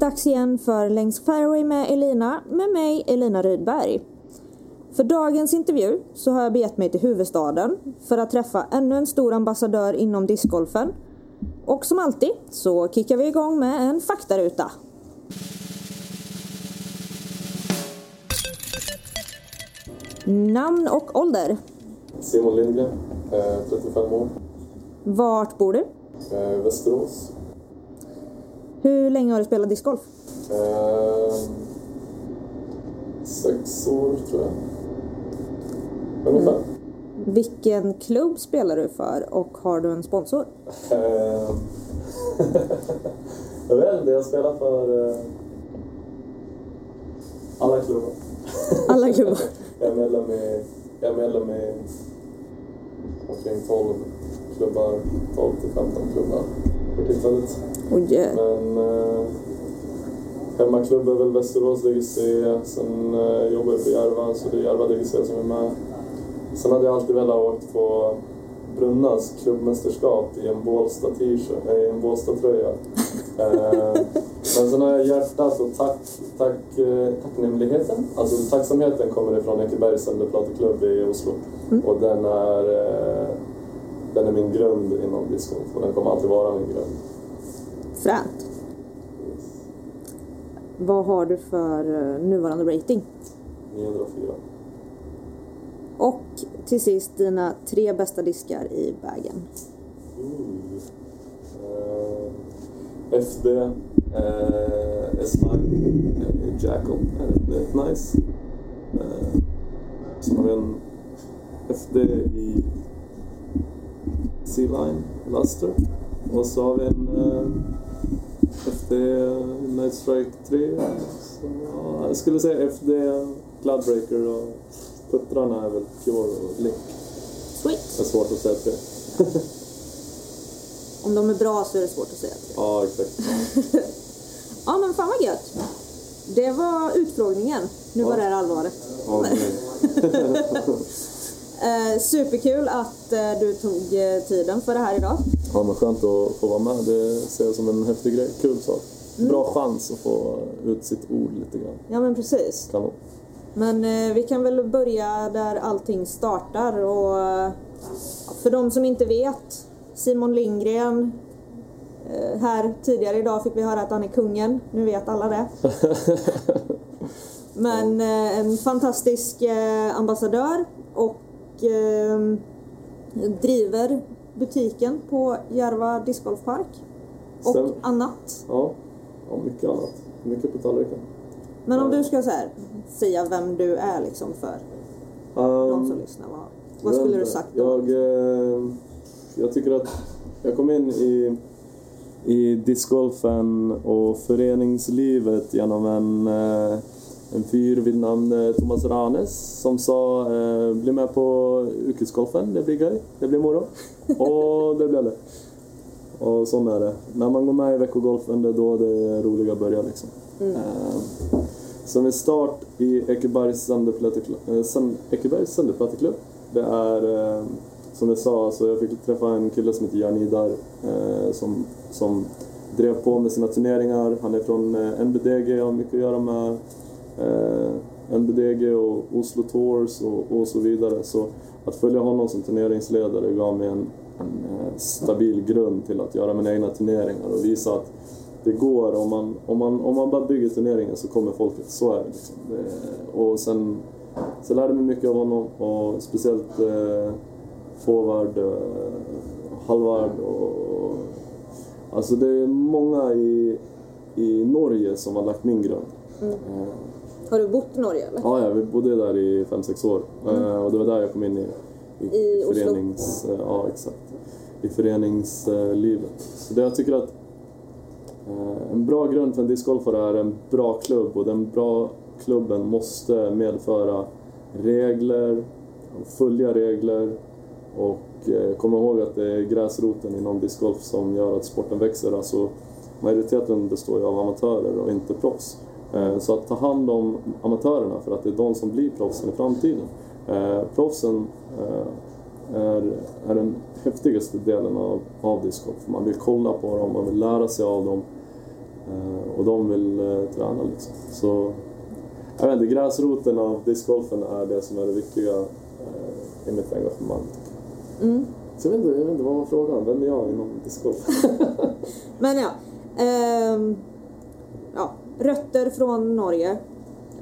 dags igen för Längs Fairway med Elina, med mig Elina Rydberg. För dagens intervju så har jag begett mig till huvudstaden för att träffa ännu en stor ambassadör inom discgolfen. Och som alltid så kickar vi igång med en faktaruta. Namn och ålder. Simon Lindgren, eh, 35 år, Vart bor du? eh, Västerås. Hur länge har du spelat discgolf? Eh, sex år tror jag. Ungefär. Vilken klubb spelar du för och har du en sponsor? Eh, jag vet inte, jag spelar för eh, alla klubbar. Alla klubbar. Jag är medlem i, jag är medlem i omkring 12 klubbar, 12 till 15 klubbar för tillfället. Oj, Men eh, hemmaklubb är väl Västerås DGC, sen eh, jobbar jag för Järva, så det är Järva DGC som är med. Sen hade jag alltid velat åka på Brunnas klubbmästerskap i en Bålsta Bålsta-tröja. eh, men sen har jag hjärtat och tack, tack, eh, tacknämligheten. Alltså tacksamheten kommer ifrån Ekebergs Plateklubb i Oslo. Och den är, eh, den är min grund inom discgolf och den kommer alltid vara min grund. Fränt. Vad har du för eh, nuvarande rating? 904. Och till sist dina tre bästa diskar i bagen. Uh, FD, uh, S9, uh, Jackal, uh, Net Nice. Uh, så har vi en FD i C-Line, Luster. Och så har vi en uh, FD Night Strike 3. Så, ja, jag skulle säga FD, Cloudbreaker och puttrarna är väl Pure och Link. Sweet. Det är svårt att säga tre. Om de är bra så är det svårt att säga. Ja, exakt. Ja men fan vad gött. Det var utfrågningen. Nu var det här allvaret. Ja, Eh, superkul att eh, du tog eh, tiden för det här idag. ja, men skönt att få vara med. Det ser jag som en häftig grej. Kul sak. Bra chans att få ut sitt ord lite grann. Ja men precis. Kanon. Men eh, vi kan väl börja där allting startar och eh, för de som inte vet Simon Lindgren eh, här tidigare idag fick vi höra att han är kungen. Nu vet alla det. Men eh, en fantastisk eh, ambassadör och eh, driver butiken på Järva discgolfpark och Stämmer. annat. Ja, och mycket annat. Mycket på tallriken. Men om du ska så här, säga vem du är liksom för de som lyssnar, vad, vad skulle du sagt då? Jag, eh, jag tycker att jag kom in i, i discgolfen och föreningslivet genom en, eh, en fyr vid namn eh, Thomas Ranes som sa eh, bli med på yrkesgolfen, det blir gøy, det blir moro. Och det blev det. Och sån är det. När man går med i veckogolfen, det är då det roliga börjar liksom. Eh, så med start i Ekebergs Sandeplatteklubb. Det är, som jag sa, alltså jag fick träffa en kille som heter Jan Idar eh, som, som drev på med sina turneringar. Han är från eh, NBDG, har mycket att göra med eh, NBDG och Oslo Tours och, och så vidare. Så att följa honom som turneringsledare gav mig en, en eh, stabil grund till att göra mina egna turneringar och visa att det går. Om man, om man, om man bara bygger turneringen så kommer folket. Så är det. Liksom. det och sen, sen lärde jag mig mycket av honom och speciellt eh, forward, eh, halvard och... Alltså det är många i, i Norge som har lagt min grund. Eh, Har du bott i Norge eller? Ja, ja, vi bodde där i fem sex år. Eh, och det var där jag kom in i, i, I Oslo? förenings... eh, ja, exakt. I föreningslivet. Så det jag tycker att eh, en bra grund för en discgolfare är en bra klubb och den bra klubben måste medföra regler, följa regler och komma ihåg att det är gräsroten inom discgolf som gör att sporten växer. Alltså, majoriteten består ju av amatörer och inte proffs. Eh, Så att ta hand om amatörerna för att det är de som blir proffsen i framtiden. Eh, Proffsen eh, är, är den häftigaste delen av, av discgolf. Man vill kolla på dem, man vill lära sig av dem. Och de vill träna liksom. Så jag vet inte, gräsroten av discgolfen är det som är det viktiga i mitt engagemang. Mm. Så jag vet, inte, jag vet inte, vad var frågan? Vem är jag inom discgolf? Men ja. ehm, ja. Rötter från Norge.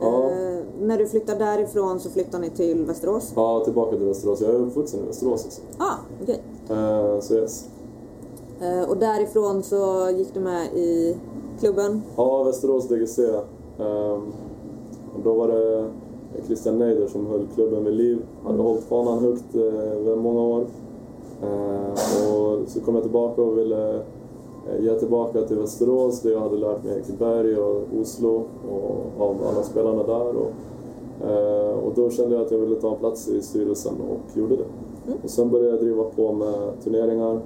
Ja. Eh, när du flyttar därifrån så flyttar ni till Västerås? ja, tillbaka till Västerås. Jag är uppvuxen i Västerås alltså. Ah, okej. Eh, så yes. Eh, och därifrån så gick du med i klubben? Ja, Västerås DGC. Ehm, och då var det Christian Neider som höll klubben vid liv. Hade hållit fanan högt eh, över många år. Ehm, och så kom jag tillbaka och ville eh, ge tillbaka till Västerås där jag hade lärt mig Ekeberg och Oslo och av alla spelarna där. Och, eh, och då kände jag att jag ville ta en plats i styrelsen och gjorde det. Och sen började jag driva på med turneringar.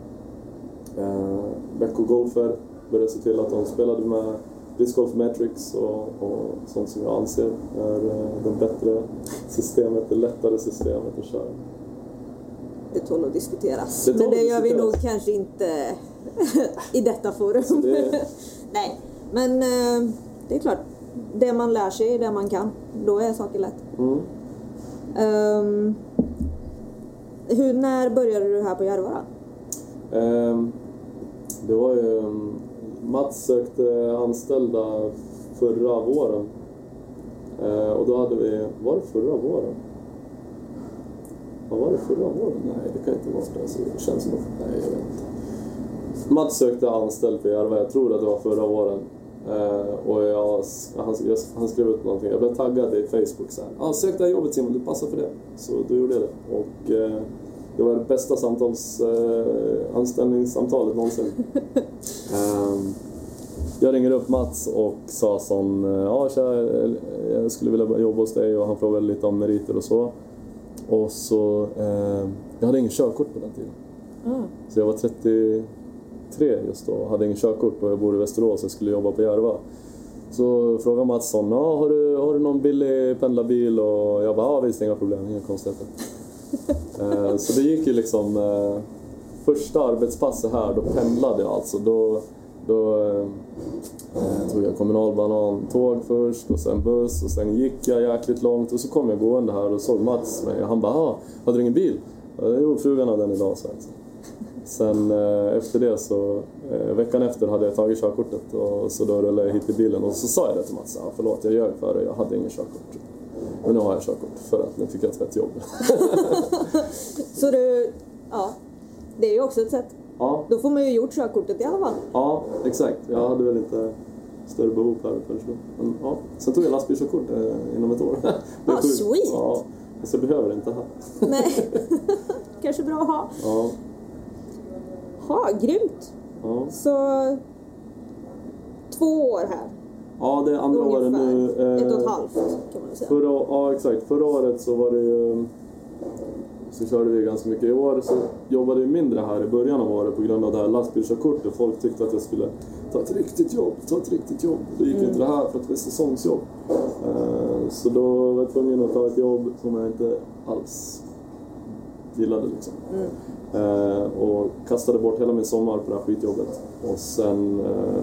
Eh, veckogolfer började se till att de spelade med Disc Golf Metrics och, och sånt som jag anser är eh, det bättre systemet, det lättare systemet att köra. Det tål att diskuteras. Det tål Men det att gör vi diskuteras. nog kanske inte i detta forum. det- Nej, men eh, det är klart. Det man lär sig är det man kan. Då är saker lätt. Mm. Ehm, hur, när började du här på Järva då? Ehm, det var ju... um, Mats sökte anställda förra våren. Eh, och då hade vi... Var det förra våren? Vad var det förra våren? Nej, det kan inte vara det. Alltså, det känns som... Nej, jag vet inte. Mats sökte anställd på Järva, jag tror att det var förra våren. Eh, och jag, han, jag, han skrev ut någonting, jag blev taggad i Facebook så här. Ah, sök det här jobbet Simon, du passar för det. Så då gjorde jag det. Och eh, det var det bästa samtals, eh, anställningssamtalet någonsin. Ehm, jag ringer upp Mats och sa som, ja tja, jag skulle vilja jobba hos dig och han frågade lite om meriter och så. Och så, jag hade ingen körkort på den tiden. Ah. Så jag var 33 just då, hade ingen körkort och jag bor i Västerås och skulle jobba på Järva. Så frågade Mattsson, ja, har, du, har du någon billig pendlarbil? Och jag bara, ja visst, inga problem, inga konstigheter. Eh, så det gick ju liksom, eh, första arbetspasset här, då pendlade jag alltså. Då, då eh, tog jag kommunalbanan-tåg först och sen buss och sen gick jag jäkligt långt och så kom jag gående här och såg Mats mig och han bara, ah, hade du ingen bil? "Ja, Jo, frugan hade den idag, så alltså. Sen eh, efter det så, eh, veckan efter hade jag tagit körkortet och så då rullade jag hit i bilen och så sa jag det till Mats, ah, förlåt jag ljög för dig, jag hade ingen körkort. Men nu har jag körkort för att nu fick jag ett fett jobb. Så du, ja. Det är ju också ett sätt. ja, Då får man ju gjort körkortet i alla fall. ja, exakt. Jag hade väl inte större behov här förrän då. Men, ja. Sen tog jag lastbilskörkort eh, inom ett år. Det Ah, sweet. Ja, så jag behöver det inte här. Nej. Kanske bra att ha. Ja, Ha, grymt. ja. Så två år här. ja det är andra året nu. eh, Ett och ett halvt kan man säga. Förra, ja, exakt. Förra året så var det ju... Så körde vi ganska mycket. I år så jobbade vi mindre här i början av året på grund av det här lastbilskörkortet. Folk tyckte att jag skulle ta ett riktigt jobb, ta ett riktigt jobb. Då gick inte det här för att det är säsongsjobb. Eh, Så då var jag tvungen att ta ett jobb som jag inte alls gillade liksom. Eh, Och kastade bort hela min sommar på det här skitjobbet. Och sen eh,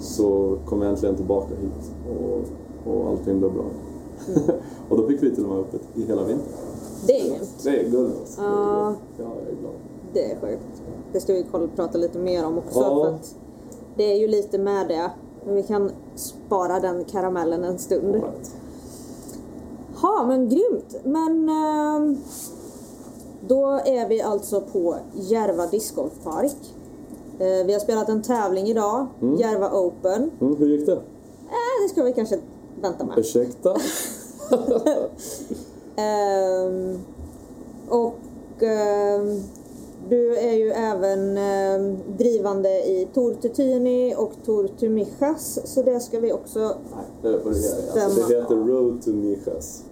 så kom jag äntligen tillbaka hit och, och allting blev bra. och då fick vi till och med öppet i hela vintern. Det är grymt. Det är guld Ja. Ja, jag är glad. Det är sjukt. Det ska vi prata lite mer om också. Ja. För att det är ju lite med det. Men vi kan spara den karamellen en stund. Right. Ja, men grymt. Men ehm, då är vi alltså på Järva discgolfpark. Eh, vi har spelat en tävling idag, Järva Open. Mm, hur gick det? Eh, det ska vi kanske vänta med. Ursäkta? Ehm, och ehm, du är ju även ehm, drivande i Tor Tutini och Tor Tumixas. Så det ska vi också... Det, är på det, alltså, det heter Road to Nijas.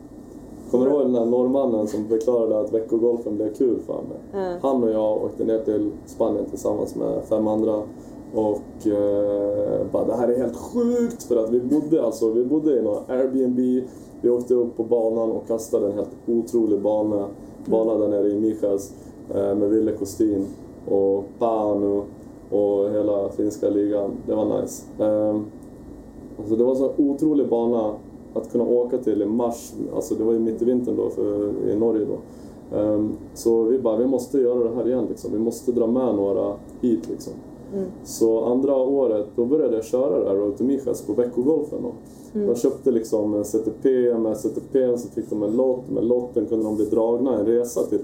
Kommer du ihåg den där norrmannen som förklarade att veckogolfen blev kul för mig? Mm. Han och jag åkte ner till Spanien tillsammans med fem andra och eh, bara det här är helt sjukt för att vi bodde alltså, vi bodde i någon Airbnb, vi åkte upp på banan och kastade en helt otrolig bana, bana där nere i Mijas eh, med Ville Kostin och Panu och hela finska ligan. Det var nice. Um, alltså det var så otrolig bana att kunna åka till i mars, alltså det var ju mitt i vintern då för, i Norge då. Um, så vi bara, vi måste göra det här igen liksom. Vi måste dra med några hit liksom. Mm. Så andra året, då började jag köra det här Road to Mijas på veckogolfen. Mm. De köpte liksom en CTP, med CTP så fick de en lott, med lotten kunde de bli dragna en resa till,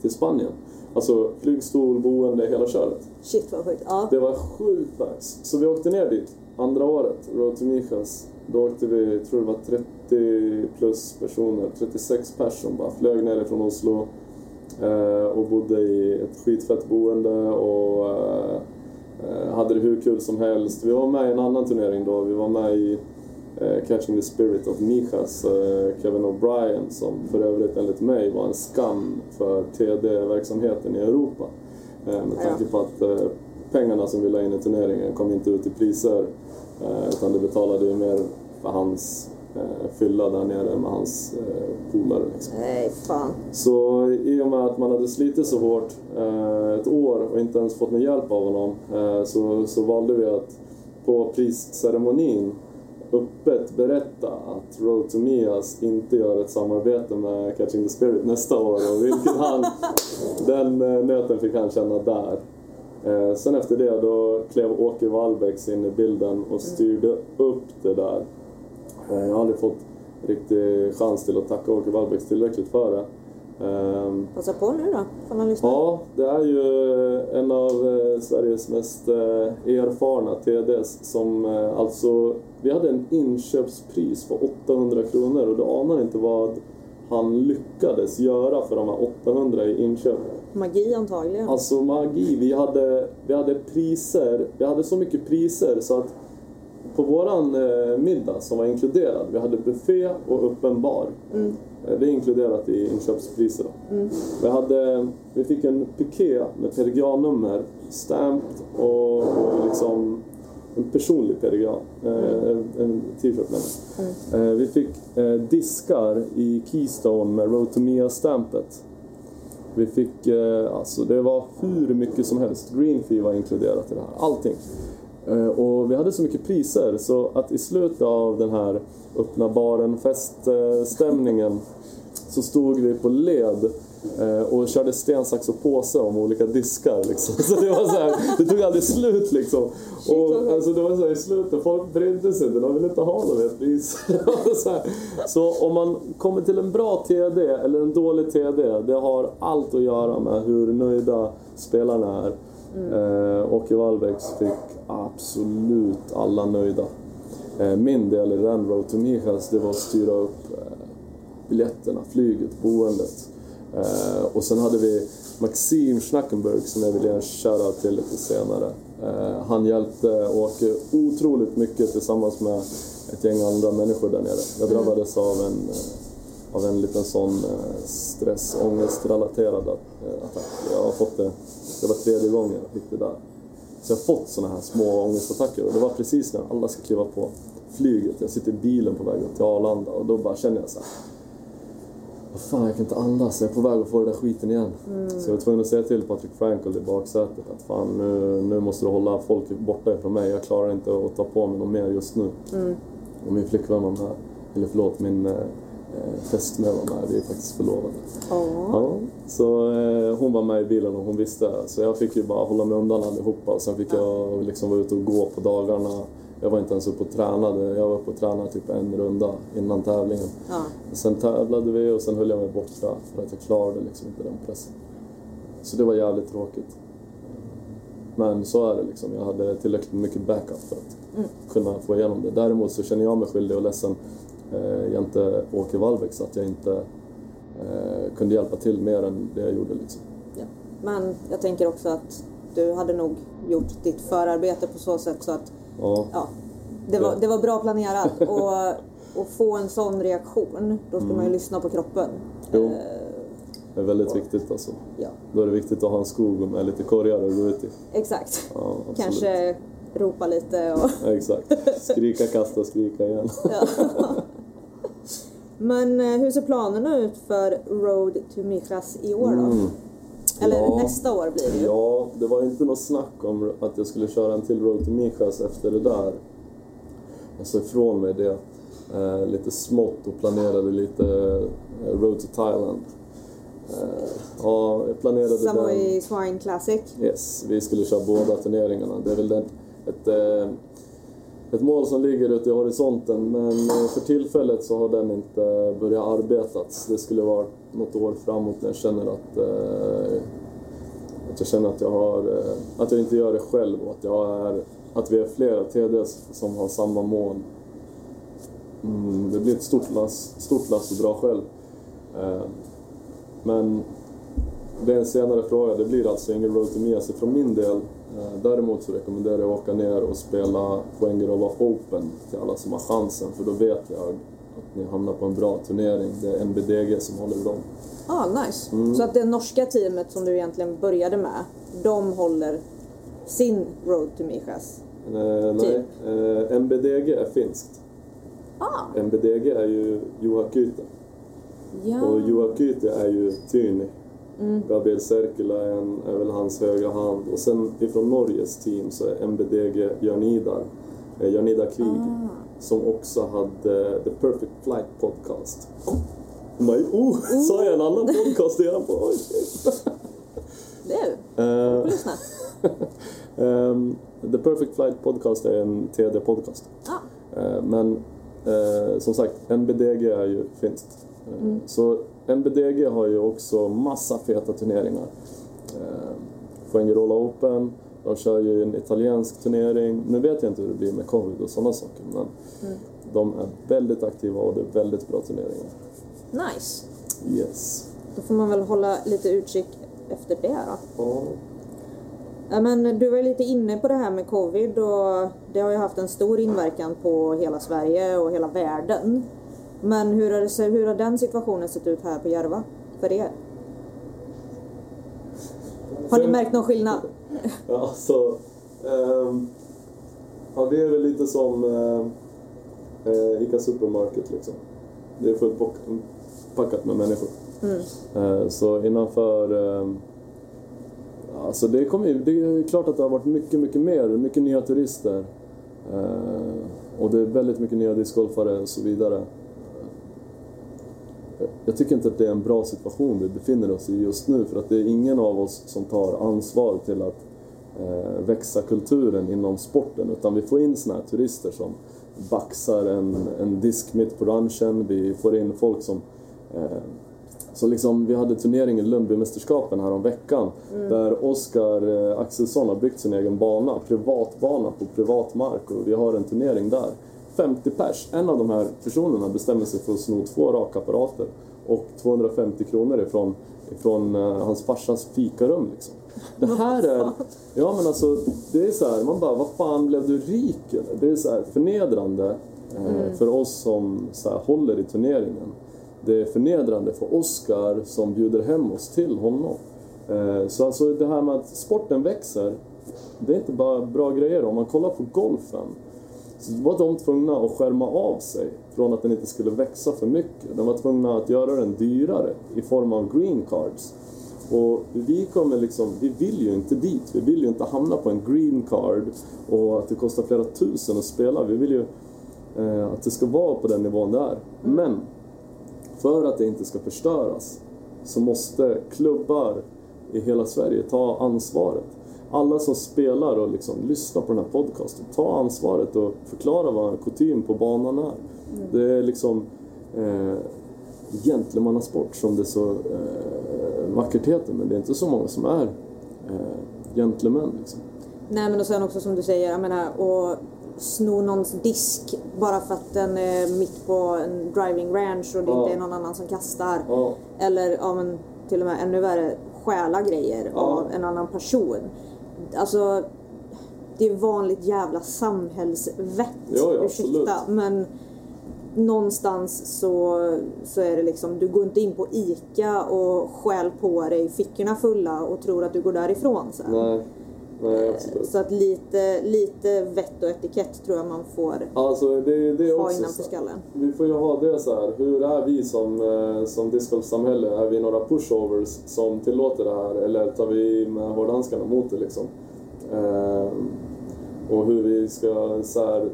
till Spanien. Alltså flygstol, boende, hela köret. Shit vad sjukt. Ja. Det var sjukt nice. Så vi åkte ner dit andra året, Road to Mijas. Då åkte vi, jag tror det var 30 plus personer, 36 personer bara flög ner från Oslo eh, och bodde i ett skitfett boende och eh, eh, hade det hur kul som helst. Vi var med i en annan turnering då, vi var med i Catching the Spirit of Mijas, Kevin O'Brien som för övrigt enligt mig var en skam för TD-verksamheten i Europa. Med tanke på att pengarna som vi la in i turneringen kom inte ut i priser utan det betalade ju mer för hans eh, fylla där nere med hans eh, polare. Liksom. Nej, fan. Så i och med att man hade slitit så hårt eh, ett år och inte ens fått någon hjälp av honom eh, så, så valde vi att på prisceremonin öppet berätta att Road to Mias inte gör ett samarbete med Catching the Spirit nästa år och vilket han, den eh, nöten fick han känna där. Eh, sen efter det då klev Åke Wallbäcks in i bilden och styrde upp det där. Eh, jag har aldrig fått riktig chans till att tacka Åke Wallbäcks tillräckligt för det. Ehm, Passa på nu då, får man lyssna. Ja, det är ju en av eh, Sveriges mest eh, erfarna TDs som eh, alltså, vi hade en inköpspris på 800 kronor och du anar inte vad han lyckades göra för de här 800 i inköp. Magi antagligen. Alltså magi, vi hade, vi hade priser, vi hade så mycket priser så att på våran eh, middag som var inkluderad, vi hade buffé och öppen bar. Mm. Eh, Det är inkluderat i inköpspriset. Då. Vi, hade, vi fick en piké med PDGA-nummer, stamped och, och liksom en personlig PDGA, eh, en t-shirt med mig. Eh, Vi fick eh, diskar i Keystone med Road to Mia-stampet. Vi fick, alltså det var hur mycket som helst. Green Fee var inkluderat i det här, allting. Och vi hade så mycket priser så att i slutet av den här öppna baren feststämningen så stod vi på led och körde sten, sax och påse om olika diskar. Liksom. Så det var så här, det tog aldrig slut liksom. Och, alltså, det var så här, i slutet, folk brydde sig inte, de ville inte ha några mer priser. så, så om man kommer till en bra TD eller en dålig TD, det har allt att göra med hur nöjda spelarna är. Eh, Åke Wallbäcks fick absolut alla nöjda. Eh, min del i den Road to Mijas, det var att styra upp eh, biljetterna, flyget, boendet. Eh, och sen hade vi Maxim Schnackenberg som jag vill ge en shoutout till lite senare. Eh, han hjälpte Åke otroligt mycket tillsammans med ett gäng andra människor där nere. Jag drabbades av en, eh, av en liten sån stress, ångestrelaterad attack. Jag har fått det, det var tredje gången jag fick det där. Så jag har fått såna här små ångestattacker och det var precis när alla ska kliva på flyget. Jag sitter i bilen på väg upp till Arlanda och då bara känner jag så här. Vad fan, jag kan inte andas. Jag är på väg att få den där skiten igen. Så jag var tvungen att säga till Patrick Frankel i baksätet att fan, nu, nu måste du hålla folk borta ifrån mig. Jag klarar inte att ta på mig något mer just nu. Och min flickvän var med. Eller förlåt, min eh, fästmö var med. Vi är faktiskt förlovade. Ja. Ja, så eh, hon var med i bilen och hon visste. Så jag fick ju bara hålla mig undan allihopa. Sen fick jag liksom vara ute och gå på dagarna. Jag var inte ens uppe och tränade. Jag var uppe och tränade typ en runda innan tävlingen. Ja. Sen tävlade vi och sen höll jag mig borta för att jag klarade liksom inte den pressen. Så det var jävligt tråkigt. Men så är det liksom. Jag hade tillräckligt mycket backup för att kunna få igenom det. Däremot så känner jag mig skyldig och ledsen eh, jämte Åke Wallbäck att jag inte eh, kunde hjälpa till mer än det jag gjorde. Liksom. Ja. Men jag tänker också att du hade nog gjort ditt förarbete på så sätt så att Ja, ja, det, var, det var bra planerat. Och, och få en sån reaktion, då ska man ju lyssna på kroppen. Jo. Eh, det är väldigt viktigt alltså. ja, Då är det viktigt att ha en skog med lite korgar att gå ut i. exakt. Ja. Kanske ropa lite och... Ja, exakt. Skrika, kasta, skrika igen. Ja. Men eh, hur ser planerna ut för Road to Mijas i år då? Mm. Eller Ja. nästa år blir det ju. Ja, det var inte något snack om att jag skulle köra en till Road to Michas efter det där. Jag sa ifrån mig det eh, lite smått och planerade lite eh, Road to Thailand. Eh, ja, jag planerade den. Samui Swine Classic. Yes, vi skulle köra båda turneringarna. Det är väl den, ett, eh, ett mål som ligger ute i horisonten men eh, för tillfället så har den inte börjat arbetas. Det skulle vara något år framåt när jag känner att, eh, att jag känner att jag har, eh, att jag inte gör det själv och att jag är, att vi är flera TDs som har samma mål. Mm, det blir ett stort lass, stort lass att dra själv. Eh, men det är en senare fråga. Det blir alltså ingen Road to Miasi från min del. Eh, Däremot så rekommenderar jag att åka ner och spela Fuengirola Open till alla som har chansen för då vet jag att ni hamnar på en bra turnering. Det är NBDG som håller i dem. Ah, nice. Mm. Så att det norska teamet som du egentligen började med, de håller sin Road to Michas. Eh, nej, eh, NBDG är finskt. Ah, NBDG är ju Juha Kyte ja. och Juha Kyte är ju Tyni. Gabriel Serkila är, en, är väl hans högra hand och sen ifrån Norges team så är NBDG Janidar, eh, Janida Krig Ah. som också hade The Perfect Flight Podcast. My, oh, sa jag en annan podcast redan på? Du, Eh, får lyssna. ehm, The Perfect Flight Podcast är en TD-podcast. Ah, Eh, men eh, som sagt, NBDG är ju finskt. Eh, Så NBDG har ju också massa feta turneringar. Eh, Fuengirola Open, de kör ju en italiensk turnering. Nu vet jag inte hur det blir med covid och sådana saker men de är väldigt aktiva och det är väldigt bra turneringar. nice. Yes. Då får man väl hålla lite utkik efter det då. Ja. Ja, men du var lite inne på det här med covid och det har ju haft en stor inverkan på hela Sverige och hela världen. Men hur har, det, hur har den situationen sett ut här på Järva för er? Har ni märkt någon skillnad? Ja, så... ehm, ja, det är väl lite som eh, Ica Supermarket liksom. Det är fullt packat med människor. Eh, så innanför... Eh, alltså det, ju- det är klart att det har varit mycket, mycket mer. Mycket nya turister. Eh, och det är väldigt mycket nya discgolfare och så vidare. Jag tycker inte att det är en bra situation vi befinner oss i just nu för att det är ingen av oss som tar ansvar till att eh, växa kulturen inom sporten utan vi får in såna här turister som baxar en, en disk mitt på ranchen, vi får in folk som eh, så liksom, vi hade turnering i Lundbymästerskapen här om veckan där Oskar eh, Axelsson har byggt sin egen bana, privatbana på privat mark och vi har en turnering där. 50 pers. En av de här personerna bestämmer sig för att sno två rakapparater och 250 kronor ifrån, ifrån eh, hans farsas fikarum liksom. Det här är, ja men alltså, det är så här, man bara, vad fan blev du rik eller? Det är så här förnedrande eh, för oss som så här, håller i turneringen. Det är förnedrande för Oscar som bjuder hem oss till honom. Eh, så alltså det här med att sporten växer, det är inte bara bra grejer. Om man kollar på golfen, så var de tvungna att skärma av sig från att den inte skulle växa för mycket. De var tvungna att göra den dyrare i form av green cards. Och vi kommer liksom, vi vill ju inte dit. Vi vill ju inte hamna på en green card och att det kostar flera tusen att spela. Vi vill ju eh, att det ska vara på den nivån det är. Men för att det inte ska förstöras så måste klubbar i hela Sverige ta ansvaret. Alla som spelar och liksom lyssnar på den här podcasten, ta ansvaret och förklara vad kutym på banan är. Det är liksom eh, gentlemannasport som det så eh, vackert heter, men det är inte så många som är eh, gentlemän. Liksom. Nej men och sen också som du säger, jag menar att sno någons disk bara för att den är mitt på en driving range och det Ja. inte är någon annan som kastar. Ja. Eller ja, men, till och med ännu värre, stjäla grejer Ja. av en annan person. Alltså, det är vanligt jävla samhällsvett. Ja, ja, ursäkta. Men någonstans så, så är det liksom, du går inte in på ICA och stjäl på dig fickorna fulla och tror att du går därifrån sen. Nej. Nej, absolut. Så att lite, lite vett och etikett tror jag man får Alltså det, det ha innanför skallen. Vi får ju ha det så här. hur är vi som, eh, som discgolfsamhälle? Är vi några pushovers som tillåter det här eller tar vi med hårdhandskarna mot det liksom? Ehm, och hur vi ska så här,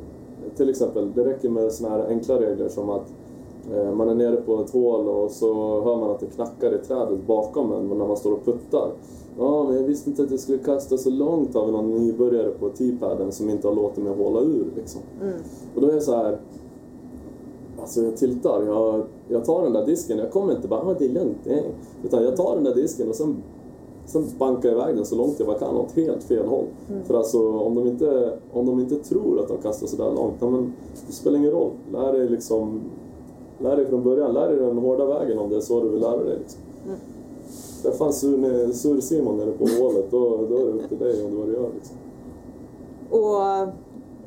till exempel, det räcker med såna här enkla regler som att eh, man är nere på ett hål och så hör man att det knackar i trädet bakom en när man står och puttar. Ja, men jag visste inte att jag skulle kasta så långt av någon nybörjare på T-paden som inte har låtit mig hålla ur liksom. Och då är jag så här, Alltså jag tiltar, jag, jag tar den där disken, jag kommer inte bara ah, det är lugnt, nej. Utan jag tar den där disken och sen, sen bankar jag iväg den så långt jag bara kan åt helt fel håll. För alltså om de, inte, om de inte tror att de kastar sådär långt, ja, men det spelar ingen roll. Lär dig liksom, lär dig från början, lär dig den hårda vägen om det är så du vill lära dig. Liksom. Där fanns sur, sur Simon nere på hålet, då, då är det upp till dig om du vad du gör. Liksom. Och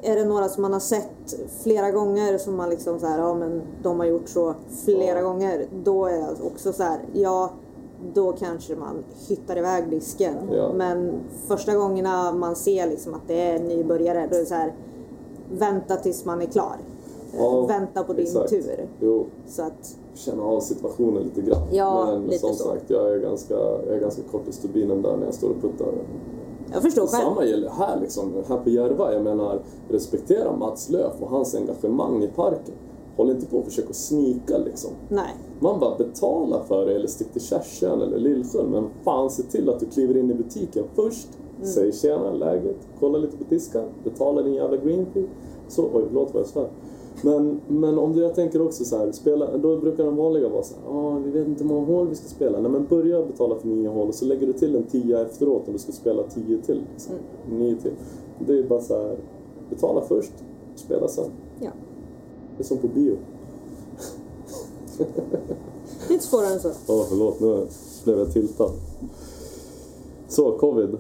är det några som man har sett flera gånger som man liksom så här, ja men de har gjort så flera Ja. gånger. Då är jag också så här, ja då kanske man hittar iväg disken. Ja. Men första gångerna man ser liksom att det är nybörjare, då är det så här, vänta tills man är klar. Ja, vänta på din exakt. tur. Jo, Så att, känna av situationen lite grann. Ja, Men lite som så. sagt, jag är, ganska, jag är ganska kort i stubinen där när jag står och puttar. jag förstår själv. samma gäller här liksom, här på Järva. Jag menar, respektera Mats Löf och hans engagemang i parken. Håll inte på och försök att snika liksom. Nej. Man bara betala för det eller stick till Kärsön eller Lillsjön. Men fan se till att du kliver in i butiken först. Mm. Säg tjena, läget, kolla lite på diskar, betala din jävla green fee. Så, oj förlåt vad jag svär. Men, men om du, jag tänker också så här, spela, då brukar de vanliga vara så här, ah, vi vet inte hur många hål vi ska spela. Nej men börja betala för nio hål och så lägger du till en tia efteråt om du ska spela tio till. Liksom. Mm. Nio till. Det är bara så här, betala först, spela sen. Ja. Det är som på bio. Lite svårare än så. Åh, förlåt, nu blev jag tiltad. Så, covid.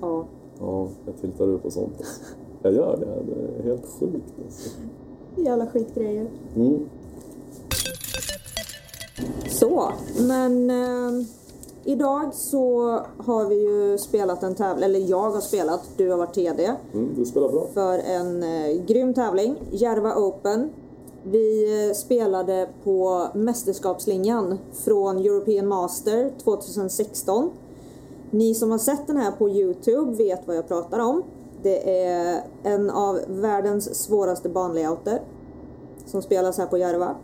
Ja. Ja, jag tiltar ut på sånt. Jag gör det, det är helt sjukt alltså. Jävla skitgrejer. Mm. Så, men eh, idag så har vi ju spelat en tävling, eller jag har spelat, du har varit TD, Mm, du spelar bra. för en eh, grym tävling, Järva Open. Vi eh, spelade på mästerskapslinjen från European Master 2016. Ni som har sett den här på Youtube vet vad jag pratar om. Det är en av världens svåraste banlayouter som spelas här på Järva.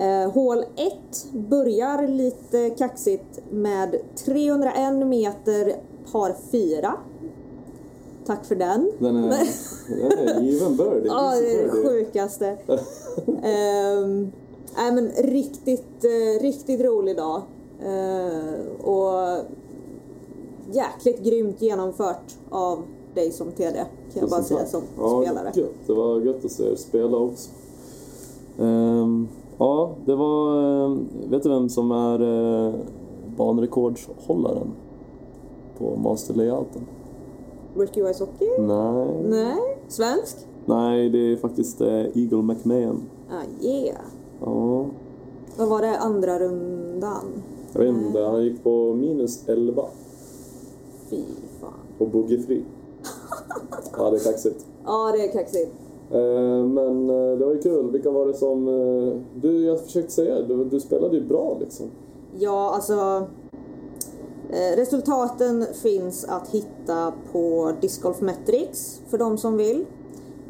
Eh, hål 1 börjar lite kaxigt med 301 meter par 4. Tack för den. Den är, den är given birdie. Ja, det är det sjukaste. Ehm, nej men riktigt, eh, riktigt rolig dag. Eh, och jäkligt grymt genomfört av dig som TD, kan jag bara säga som ja, spelare. Gött. Det var gött att se er spela också. Ehm, ja, det var... ehm, vet du vem som är uh, banrekordshållaren på masterlayouten? Ricky Wysocki? Nej. Nej, svensk? Nej, det är faktiskt eh, Eagle McMahon. Ah, yeah. Ja, Vad var det andra rundan? jag vet inte. Han gick på minus 11 Fy fan. och boogiefri. Ja, det är kaxigt. Ja, det är kaxigt. Eh, Men eh, det var ju kul. Vilka var det som... eh, Du, jag försökte säga, du, du spelade ju bra liksom. Ja, alltså. Resultaten finns att hitta på Disc Golf Metrics för de som vill.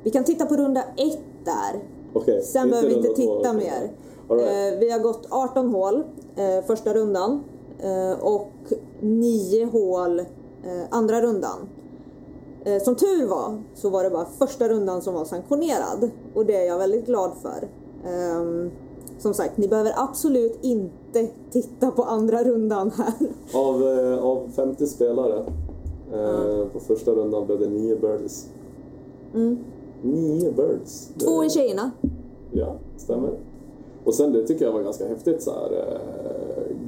Vi kan titta på runda ett där. Okej. Sen behöver vi inte två, titta okej. mer. Right. Vi har gått 18 hål första rundan och 9 hål andra rundan. Eh, som tur var så var det bara första rundan som var sanktionerad och det är jag väldigt glad för. Ehm, som sagt, ni behöver absolut inte titta på andra rundan här. Av, eh, av 50 spelare eh, på första rundan blev det 9 birdies. Mm. 9 birds. Två är tjejerna. Ja, stämmer. Och sen det tycker jag var ganska häftigt så här.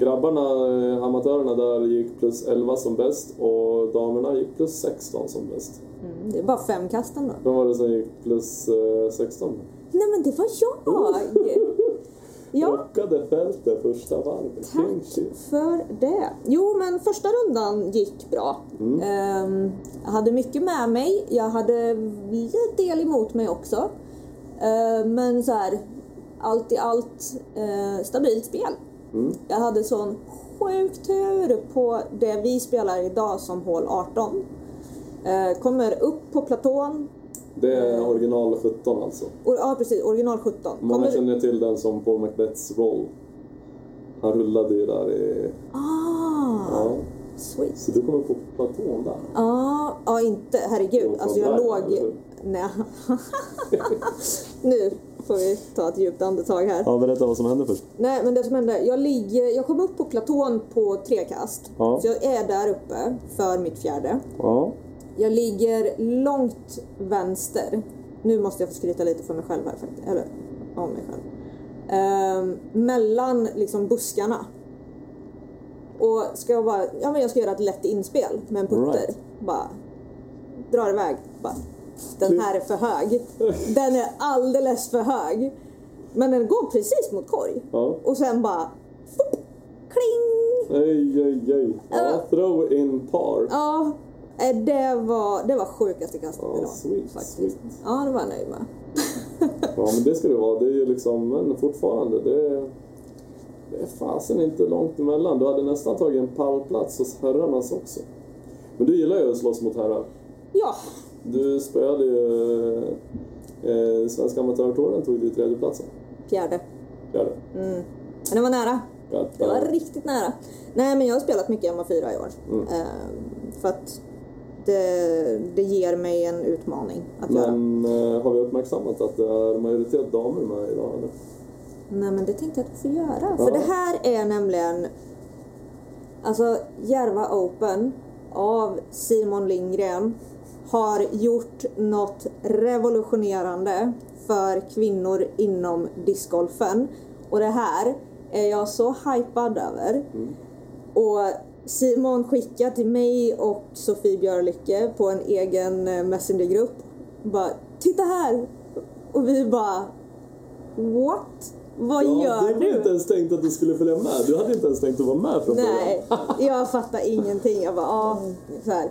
Grabbarna, eh, amatörerna där gick plus 11 som bäst och damerna gick plus 16 som bäst. Mm, det är bara fem kast ändå. Vem var det som gick plus eh, 16? Nej men det var jag! Ja. Rockade fältet första varvet. Shit. för det. Jo, men första rundan gick bra. Ehm, jag hade mycket med mig. Jag hade lite del emot mig också. Ehm, men så här, allt i allt eh, stabilt spel. Jag hade sån sjuk tur på det vi spelar idag som hål 18. Eh, kommer upp på platån. Det är original 17 alltså. Ja, precis. Original 17. Många Kommer, känner till den som Paul Macbeths roll. Han rullade ju där i... ah, Ja. sweet. Så du kommer på platån där? Ja, ja inte, herregud. Alltså jag där, låg... Nej. nu får vi ta ett djupt andetag här. Ja, berätta vad som hände först. Nej, men det som hände, jag, ligger, jag kom upp på platån på tre kast. Ja. Så jag är där uppe för mitt fjärde. Ja. Jag ligger långt vänster. Nu måste jag få skryta lite för mig själv här faktiskt. Eller om mig själv. Ehm, mellan liksom buskarna. Och ska jag bara, ja men jag ska göra ett lätt inspel med en putter. Right. Bara drar iväg. Bara, den här är för hög. Den är alldeles för hög. Men den går precis mot korg. Ja. Och sen bara fopp, kling! Ej, ej, ej. Ja, Ja. throw in par. Ja, eh, det var, det var sjukaste kastet Ja, idag. sweet, faktiskt. sweet. Ja, det var jag nöjd med. Ja, men det ska det vara. Det är ju liksom, men fortfarande, det är, det är fasen inte långt emellan. Du hade nästan tagit en pallplats hos herrarnas också. Men du gillar ju att slåss mot herrar. Ja, Du spöade ju eh, Svenska amatörtouren, tog du tredjeplatsen. fjärde. Fjärde. Men det var nära. Ja, Det var riktigt nära. Nej, men jag har spelat mycket MA4 i år. Mm. Ehm, för att det, det ger mig en utmaning att göra. Men eh, har vi uppmärksammat att det är majoritet damer med idag eller? Nej, men det tänkte jag att få göra. Ja. För det här är nämligen Alltså Järva Open av Simon Lindgren har gjort något revolutionerande för kvinnor inom discgolfen. Och det här är jag så hypad över. Och Simon skickar till mig och Sofie Björlycke på en egen eh, messengergrupp. Bara, titta här! Och vi bara, what? Vad gör du? du? inte ens tänkt att du skulle följa med. Du hade inte ens tänkt att vara med från Nej, jag fattar ingenting. Jag bara, ja, så här.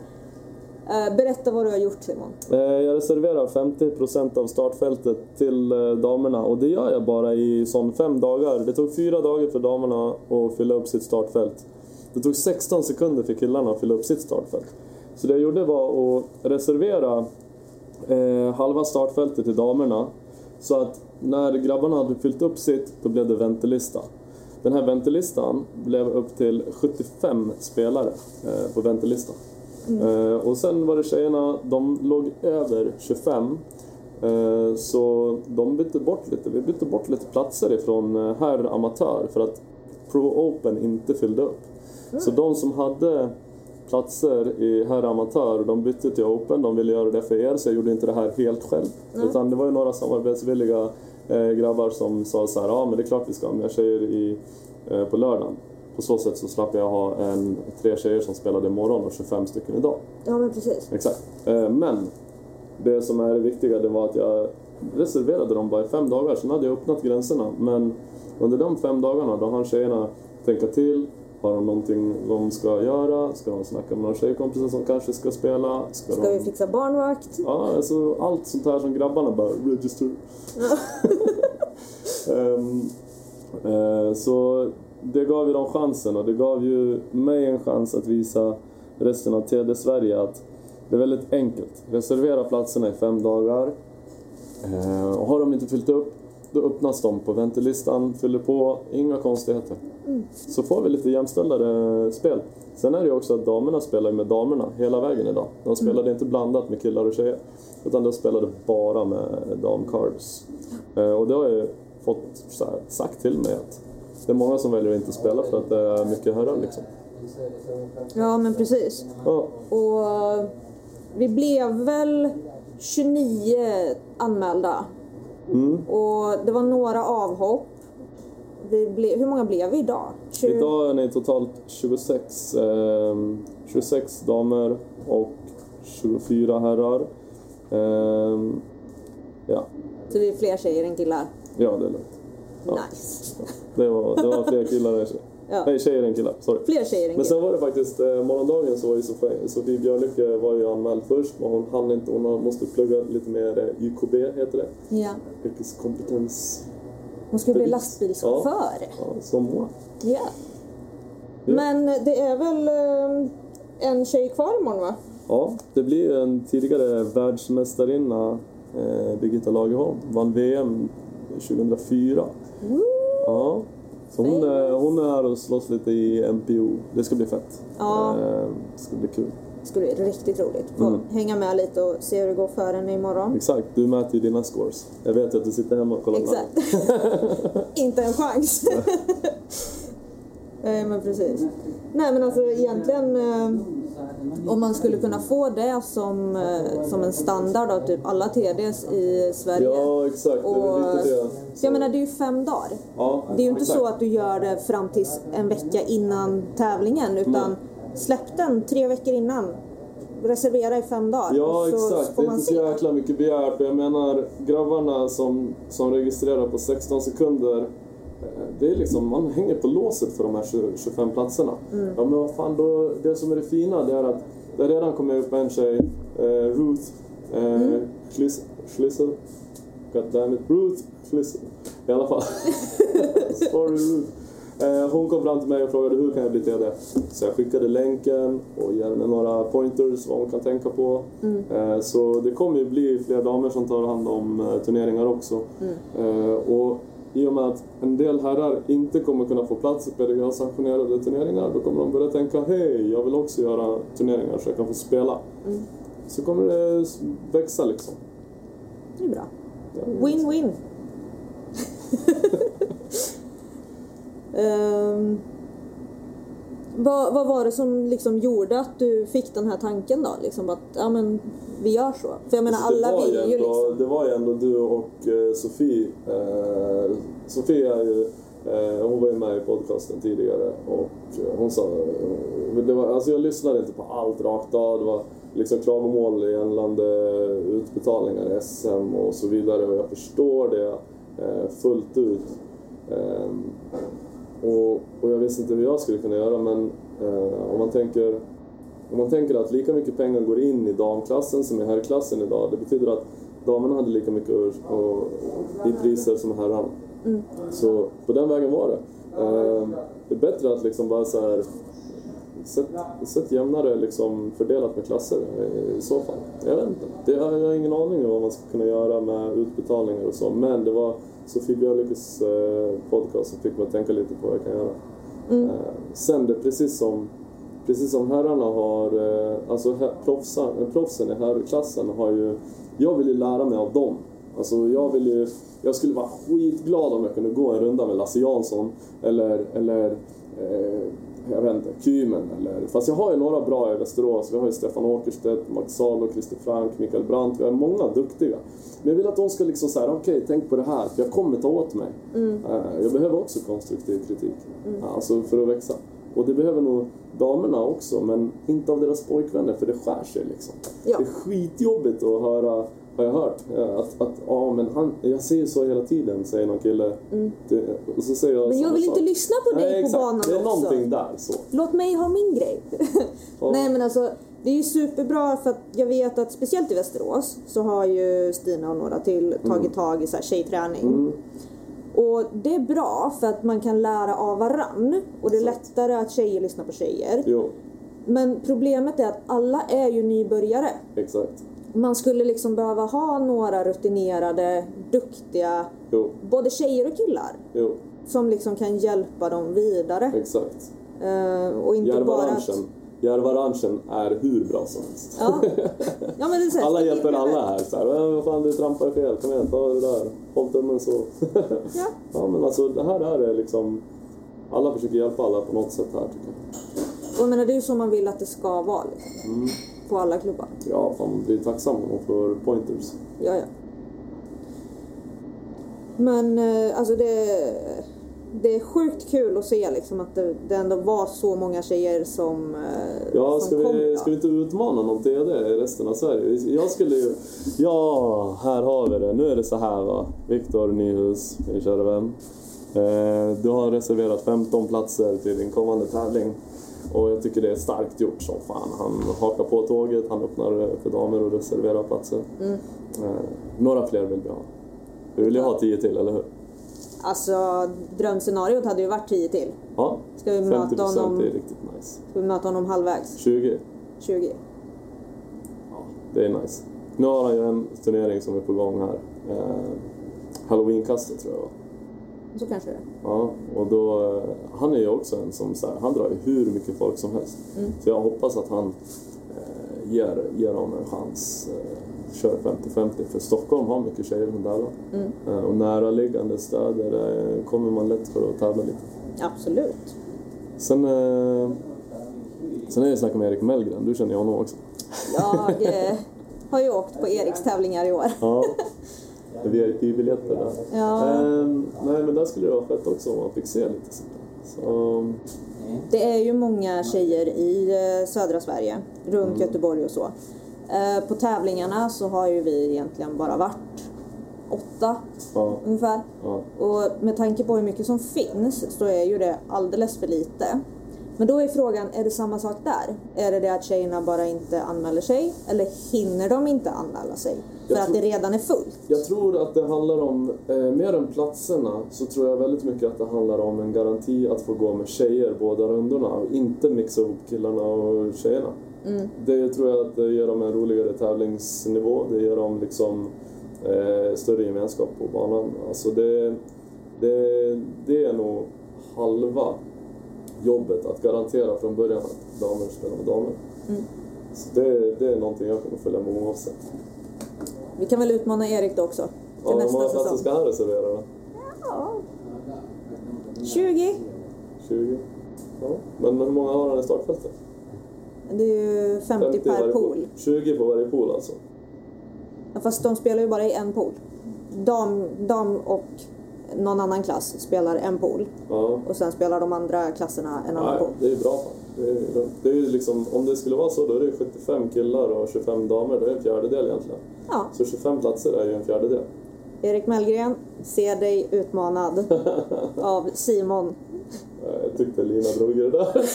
Eh, berätta vad du har gjort Simon. Eh, jag reserverar 50% av startfältet till eh, damerna och det gör jag bara i sån fem dagar. Det tog fyra dagar för damerna att fylla upp sitt startfält. Det tog 16 sekunder för killarna att fylla upp sitt startfält. Så det jag gjorde var att reservera eh, halva startfältet till damerna. Så att när grabbarna hade fyllt upp sitt, då blev det väntelista. Den här väntelistan blev upp till 75 spelare eh, på väntelistan. Eh, och sen var det tjejerna, de låg över 25. Eh, så de bytte bort lite, vi bytte bort lite platser ifrån eh, herr amatör för att Pro Open inte fyllde upp. Så de som hade platser i herr amatör, de bytte till Open, de ville göra det för er så jag gjorde inte det här helt själv. Utan det var ju några samarbetsvilliga grabbar som sa så här, ja men det är klart vi ska ha mer tjejer i, på lördagen. På så sätt så slapp jag ha en, tre tjejer som spelade imorgon och 25 stycken idag. Ja men precis. Exakt. Eh, Men det som är det viktiga det var att jag reserverade dem bara i fem dagar, sen hade jag öppnat gränserna. Men under de fem dagarna då hann tjejerna tänka till. Har de någonting de ska göra? Ska de snacka med några tjejkompisar som kanske ska spela? Ska, Ska de... vi fixa barnvakt? Ja, alltså allt sånt här som grabbarna bara register. Ehm, eh, så det gav ju dem chansen och det gav ju mig en chans att visa resten av TD Sverige att det är väldigt enkelt. Reservera platserna i fem dagar. Eh, och har de inte fyllt upp, då öppnas de på väntelistan, fyller på, inga konstigheter. Så får vi lite jämställdare spel. Sen är det ju också att damerna spelar med damerna hela vägen idag. De spelade inte blandat med killar och tjejer. Utan de spelade bara med damcards. Eh, och det har jag ju fått här, sagt till mig att det är många som väljer att inte spela för att det är mycket herrar liksom. Ja men precis. Ja, Och vi blev väl 29 anmälda. Mm. Och det var några avhopp. Vi ble, hur många blev vi idag? 20 Idag är ni totalt 26, eh, 26 damer och 24 herrar. Eh, ja, Så vi är fler tjejer än killar. ja det är lugnt. Ja. Nice. Det var, det var fler killar än tjejer. Ja. Nej, tjejer än killar. Sorry. Fler tjejer än Men sen var det faktiskt eh, morgondagen så var ju Sofie, Sofie Björlycke var ju anmäld först men hon hann inte. Hon måste plugga lite mer eh, YKB heter det. Ja. Yrkeskompetens. Hon ska bli lastbilschaufför. Ja, som moi. Ja. Men det är väl eh, en tjej kvar imorgon va? Ja, det blir en tidigare världsmästarinna, eh, Birgitta Lagerholm, vann VM 2004. Ja, så hon är, hon är här och slåss lite i MPO. Det ska bli fett. Ja. Eh, det ska bli kul. Det skulle bli riktigt roligt. Få Mm. hänga med lite och se hur det går för henne imorgon. Exakt, du mäter ju dina scores. Jag vet ju att du sitter hemma och kollar Exakt. Inte en chans. Nej men precis. Nej men alltså egentligen eh, om man skulle kunna få det som, eh, som en standard av typ alla TDs i Sverige. Ja, exakt. Det är Och- det. Så jag menar det är ju fem dagar. Ja, Det är ju inte exakt. så att du gör det fram till en vecka innan tävlingen utan Nej. släpp den tre veckor innan. Reservera i fem dagar. Ja, exakt. Det är inte så jäkla mycket begärt. Jag menar, grabbarna som, som registrerar på 16 sekunder, det är liksom, man hänger på låset för de här 20, 25 platserna. Mm. Ja, men vad fan, då, det som är det fina, det är att det redan kommit upp en tjej, eh, Ruth eh, Mm. Schliss- Schlissel. God damn it. Ruth Schlissel. I alla fall. Sorry Ruth. Eh, hon kom fram till mig och frågade hur kan jag bli TD? Så jag skickade länken och ger henne några pointers vad hon kan tänka på. Eh, så det kommer ju bli fler damer som tar hand om eh, turneringar också. Eh, och i och med att en del herrar inte kommer kunna få plats i PDGA-sanktionerade turneringar då kommer de börja tänka hej, jag vill också göra turneringar så jag kan få spela. Så kommer det växa liksom. Det är bra. Win-win. Ehm, vad, vad var det som liksom gjorde att du fick den här tanken då? Liksom att ja, men, vi gör så. För jag menar Så det alla vill ju ändå, liksom. Det var ju ändå du och eh, Sofie. Eh, Sofie är ju, eh, hon var ju med i podcasten tidigare och eh, hon sa... Det var, alltså jag lyssnade inte på allt rakt av. Det var liksom klagomål gällande utbetalningar i SM och så vidare och jag förstår det eh, fullt ut. Och, och jag visste inte hur jag skulle kunna göra men eh, om man tänker om man tänker att lika mycket pengar går in i damklassen som i herrklassen idag, det betyder att damerna hade lika mycket och, och, i priser som herrarna. Så på den vägen var det. Eh, det är bättre att liksom bara så här Sätt, sätt jämnare liksom fördelat med klasser i så fall. Jag vet inte. Det, jag har ingen aning om vad man ska kunna göra med utbetalningar och så. Men det var Sofie Björlyckes eh, podcast som fick mig att tänka lite på vad jag kan göra. Eh, sen det, precis som, precis som herrarna har, eh, alltså eh, proffsen i herrklassen har ju, jag vill ju lära mig av dem. Alltså jag vill ju, jag skulle vara skitglad om jag kunde gå en runda med Lasse Jansson eller, eller eh, jag vet inte, Kymen eller... Fast jag har ju några bra i Västerås. Vi har ju Stefan Åkerstedt, Max Salo, Christer Frank, Mikael Brandt. Vi har många duktiga. Men jag vill att de ska liksom säga, okej, tänk på det här, för jag kommer ta åt mig. Eh, Jag behöver också konstruktiv kritik. Alltså för att växa. Och det behöver nog damerna också, men inte av deras pojkvänner, för det skär sig liksom. Ja. Det är skitjobbigt att höra, har jag hört, att, att ja, men han, jag säger så hela tiden, säger någon kille. Det, och så säger jag Mm. Men jag vill sak. inte lyssna på dig Nej, på exakt. banan Det är också. någonting där så. Låt mig ha min grej. Ja. Nej men alltså det är ju superbra för att jag vet att speciellt i Västerås så har ju Stina och några till tagit tag i så här tjejträning. Mm. Och det är bra för att man kan lära av varann och det är lättare att tjejer lyssnar på tjejer. Jo, Men problemet är att alla är ju nybörjare. exakt. Man skulle liksom behöva ha några rutinerade, duktiga, Jo, både tjejer och killar jo, som liksom kan hjälpa dem vidare. exakt. Eh, och inte bara att... Järvaranchen. Är hur bra som helst. Ja. ja här, Alla hjälper alla här. Så här "Äh, vad fan, du trampar fel. Kom igen, ta det där. Håll tummen så. Ja. ja, men alltså det här är liksom... Alla försöker hjälpa alla på något sätt här tycker jag. Och jag menar, det är ju så man vill att det ska vara liksom. Mm. På alla klubbar. Ja, man blir tacksam om man får pointers. Ja, ja. Men eh, alltså det, det är sjukt kul att se liksom att det, det ändå var så många tjejer som, eh, Ja, som ska kom. vi, ja. ska vi inte utmana någon TD i resten av Sverige? Jag skulle ju... Ja, här har vi det. Nu är det så här va. Viktor Nyhus, min kära vän. Eh, Du har reserverat 15 platser till din kommande tävling. Och jag tycker det är starkt gjort som fan. Han hakar på tåget, han öppnar eh, för damer och reserverar platser. Mm. Eh, Några fler vill vi ha. Vi vill ju ha 10 till, eller hur? Alltså drömscenariot hade ju varit 10 till. Ja. Ska vi möta 50% honom? är riktigt nice. Ska vi möta honom halvvägs? 20? 20. Ja, det är nice. Nu har han ju en turnering som är på gång här. Eh, Halloweenkastet tror jag va? Så kanske det. Ja, och då, han är ju också en som så här, han drar ju hur mycket folk som helst. Mm. Så jag hoppas att han eh, ger, ger dem en chans. Eh, kör 50-50 för Stockholm har mycket tjejer som tävlar. Mm. Eh, och näraliggande städer eh, kommer man lätt för att tävla lite. Absolut. Sen, eh, sen är det snack om Erik Mellgren, du känner ju honom också. Jag eh, har ju åkt på Eriks tävlingar i år. Ja, VIP-biljetter där. Ja. Ehm, nej men där skulle det vara fett också om man fick se lite sånt. Så, Det är ju många tjejer i eh, södra Sverige, runt Mm. Göteborg och så. Eh, På tävlingarna så har ju vi egentligen bara varit åtta ja, ungefär. ja. Och med tanke på hur mycket som finns så är ju det alldeles för lite. Men då är frågan, är det samma sak där? Är det det att tjejerna bara inte anmäler sig? Eller hinner de inte anmäla sig? För Jag att tror- det redan är fullt? Jag tror att det handlar om, eh, mer än platserna, så tror jag väldigt mycket att det handlar om en garanti att få gå med tjejer båda rundorna och inte mixa ihop killarna och tjejerna. Det tror jag att det ger dem en roligare tävlingsnivå, det ger dem liksom eh, större gemenskap på banan. Alltså det, det, det är nog halva jobbet att garantera från början att damer spelar med damer. Så det, det är någonting jag kommer följa med oavsett. Vi kan väl utmana Erik då också? Till Ja, hur nästa många platser ska han reservera då? Ja. 20. 20? Ja. Men hur många har han i startfältet? Det är ju 50, i per varje pool. 20 på varje pool alltså? Ja, fast de spelar ju bara i en pool. Dam, dam och någon annan klass spelar en pool. Ja. Och sen spelar de andra klasserna en annan Nej, pool. det är bra. Det är, det är liksom, om det skulle vara så, då är det 75 killar och 25 damer. Det är en fjärdedel egentligen. Ja. Så 25 platser är ju en fjärdedel. Erik Mellgren, ser dig utmanad av Simon. Jag tyckte Lina drog det där.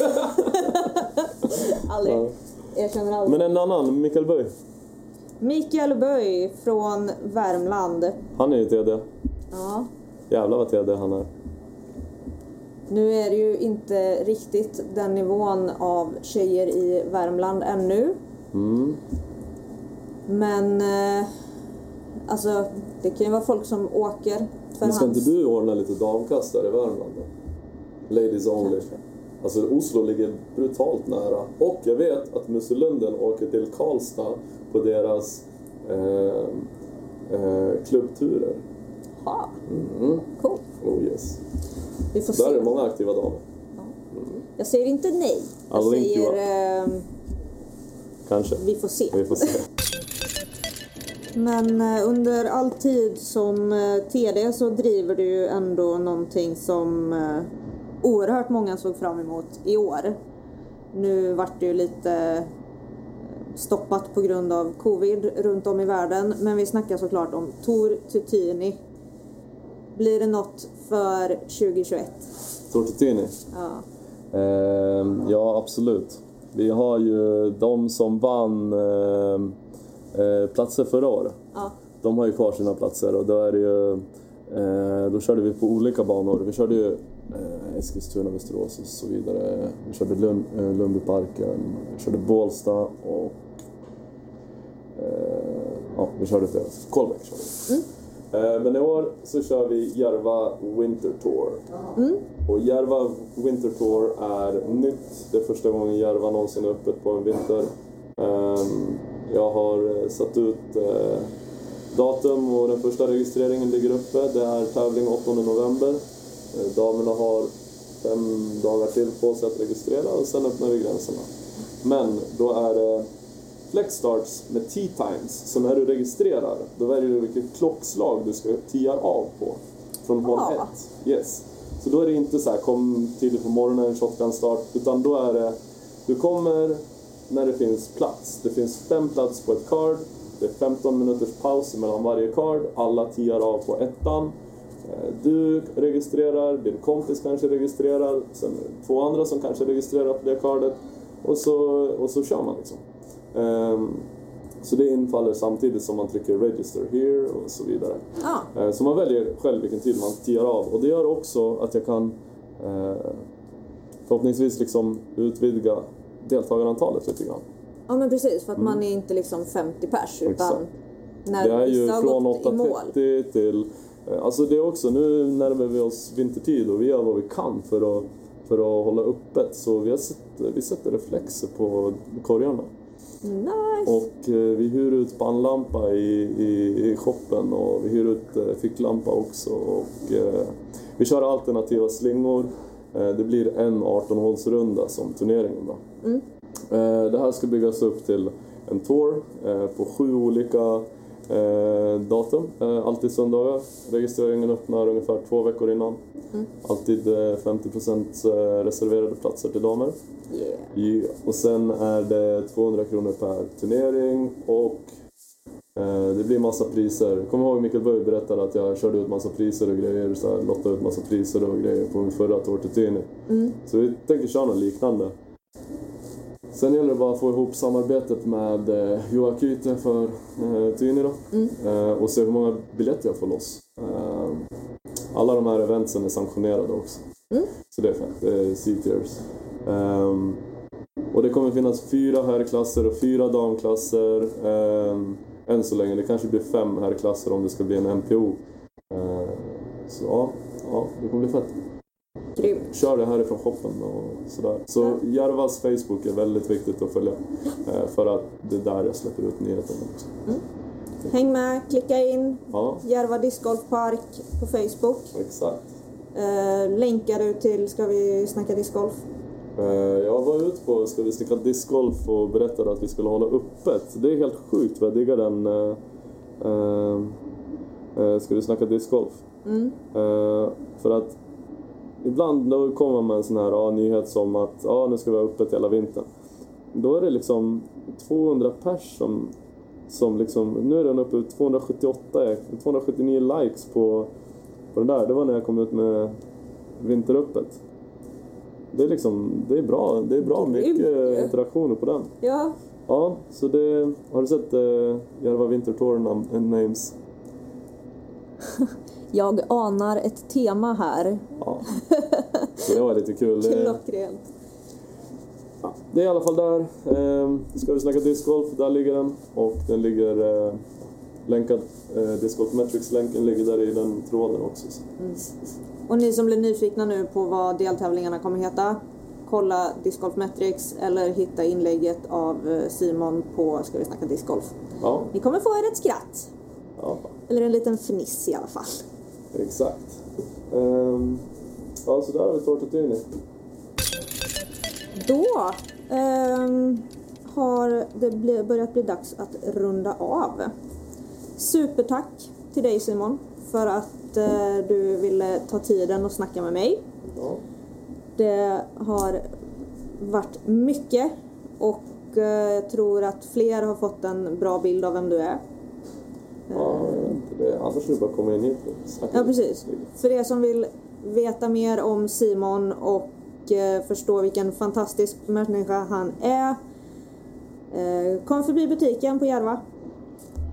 Aldrig. Ja. Erkänner aldrig. Men en annan, Mikael Böj. Mikael Böj från Värmland. Han är ju TD. Ja. Jävlar vad TD han är. Nu är det ju inte riktigt den nivån av tjejer i Värmland ännu. Mm. Men eh, alltså, det kan ju vara folk som åker för Men ska hans... inte du ordna lite damkast där i Värmland då? Ladies only. Kanske. Alltså Oslo ligger brutalt nära. Och jag vet att Muselunden åker till Karlstad på deras eh, eh, klubbturer. Ha, Mm. cool. Oh yes. Vi får Där är se. det många aktiva damer. Jag säger inte nej. Jag I'll säger eh, Kanske. vi får se. Vi får se. Men eh, under all tid som eh, TD så driver du ju ändå någonting som eh, oerhört många såg fram emot i år. Nu vart det ju lite stoppat på grund av covid runt om i världen. Men vi snackar såklart om Tor Tutini. Blir det något för 2021? Tortellini. Ja. Ehm, ja, absolut. Vi har ju de som vann ehm, eh, platser förra året. ja. De har ju kvar sina platser och då är det ju... Eh, då körde vi på olika banor. Vi körde ju eh, Eskilstuna, Västerås och så vidare. Vi körde Lund, eh, Lundbyparken, vi körde Bålsta och... Eh, ja, vi körde flera. Kolbäck körde vi. Eh, men i år så kör vi Järva Winter Tour. Och Järva Winter Tour är nytt. Det är första gången Järva någonsin är öppet på en vinter. Ehm, jag har eh, satt ut eh, datum och den första registreringen ligger uppe. Det är tävling 8 november. Eh, Damerna har fem dagar till på sig att registrera och sen öppnar vi gränserna. Men då är det Flexstarts med T-times. Så när du registrerar, då väljer du vilket klockslag du ska tia av på. Från håll Ah. 1. Yes. Så då är det inte så här, kom tidigt på morgonen, shotgun start, utan då är det, du kommer när det finns plats. Det finns fem plats på ett card, det är 15 minuters paus mellan varje card, alla tiar av på ettan Eh, Du registrerar, din kompis kanske registrerar, sen två andra som kanske registrerar på det kardet och så, och så kör man liksom. Ehm, Så det infaller samtidigt som man trycker register here och så vidare. Ja, Eh, Så man väljer själv vilken tid man tiar av och det gör också att jag kan eh, förhoppningsvis liksom utvidga deltagarantalet lite grann. ja men precis för att man är inte liksom 50 pers utan Exakt. när Det är ju från gått i mål. 8.30 till... eh, Alltså det är också, nu närmar vi oss vintertid och vi gör vad vi kan för att, för att hålla öppet. Så vi, har sett, vi sätter reflexer på korgarna. Nice! Och eh, vi hyr ut pannlampa i, i, i shoppen och vi hyr ut eh, ficklampa också. Och, eh, vi kör alternativa slingor. Eh, det blir en 18-hålsrunda som turneringen då. Eh, det här ska byggas upp till en tour eh, på sju olika datum. Alltid söndagar. Registreringen öppnar ungefär två veckor innan. Alltid eh, 50% eh, reserverade platser till damer. Yeah. Ja, och sen är det 200 kronor per turnering och eh, det blir massa priser. Kommer ihåg Mikael Böj berättade att jag körde ut massa priser och grejer, så här, lottade ut massa priser och grejer på min förra till Tyni. Så vi tänker köra något liknande. Sen gäller det bara att få ihop samarbetet med eh, Joa Kyte för eh, Tyni då. Eh, och se hur många biljetter jag får loss. Eh, alla de här eventsen är sanktionerade också. Så det är fett. Det är C-tiers. Ehm, och det kommer finnas fyra herrklasser och fyra damklasser. Um, än så länge. Det kanske blir fem herrklasser om det ska bli en MPO. Ehm, så ja, ja, det kommer bli fett. Grymt. Kör det härifrån shoppen och sådär. Så Järvas Facebook är väldigt viktigt att följa. eh, för att det är där jag släpper ut nyheterna också. Häng med, klicka in Ja, Järva discgolfpark på Facebook. exakt. Eh, länkar du till Ska vi snacka discgolf? Eh, Jag var ute på Ska vi sticka discgolf och berättade att vi skulle hålla öppet. Det är helt sjukt vad jag diggar den. eh, eh, eh, Ska vi snacka discgolf? Eh, För att ibland då kommer man med en sån här ja, nyhet som att ja, nu ska vi ha öppet hela vintern. Då är det liksom 200 pers som, som liksom, nu är den uppe i 278, eh, 279 likes på, på den där. Det var när jag kom ut med vinteröppet. Det är liksom, det är bra, det är bra mycket interaktioner på den. Ja, Ja, så det, har du sett uh, Järva Winter Tour nam- names? jag anar ett tema här. Ja. Det var lite kul. Klockrent. Ja, det är i alla fall där. Eh, ska vi snacka discgolf, där ligger den. Och den ligger eh, länkad. Eh, Discgolf Metrics-länken ligger där i den tråden också. Så. Och ni som blir nyfikna nu på vad deltävlingarna kommer heta, kolla Discgolf Metrics eller hitta inlägget av eh, Simon på Ska vi snacka discgolf. Ja, Ni kommer få er ett skratt. ja, Eller en liten fniss i alla fall. exakt. Ehm, ja, så där har vi Tortatini. Då ehm, har det börjat bli dags att runda av. Supertack till dig Simon för att eh, du ville ta tiden och snacka med mig. Ja. Det har varit mycket och eh, jag tror att fler har fått en bra bild av vem du är. Ja, det, annars är det bara komma in hit och snacka Ja precis. För er som vill veta mer om Simon och eh, förstå vilken fantastisk människa han är. Eh, kom förbi butiken på Järva.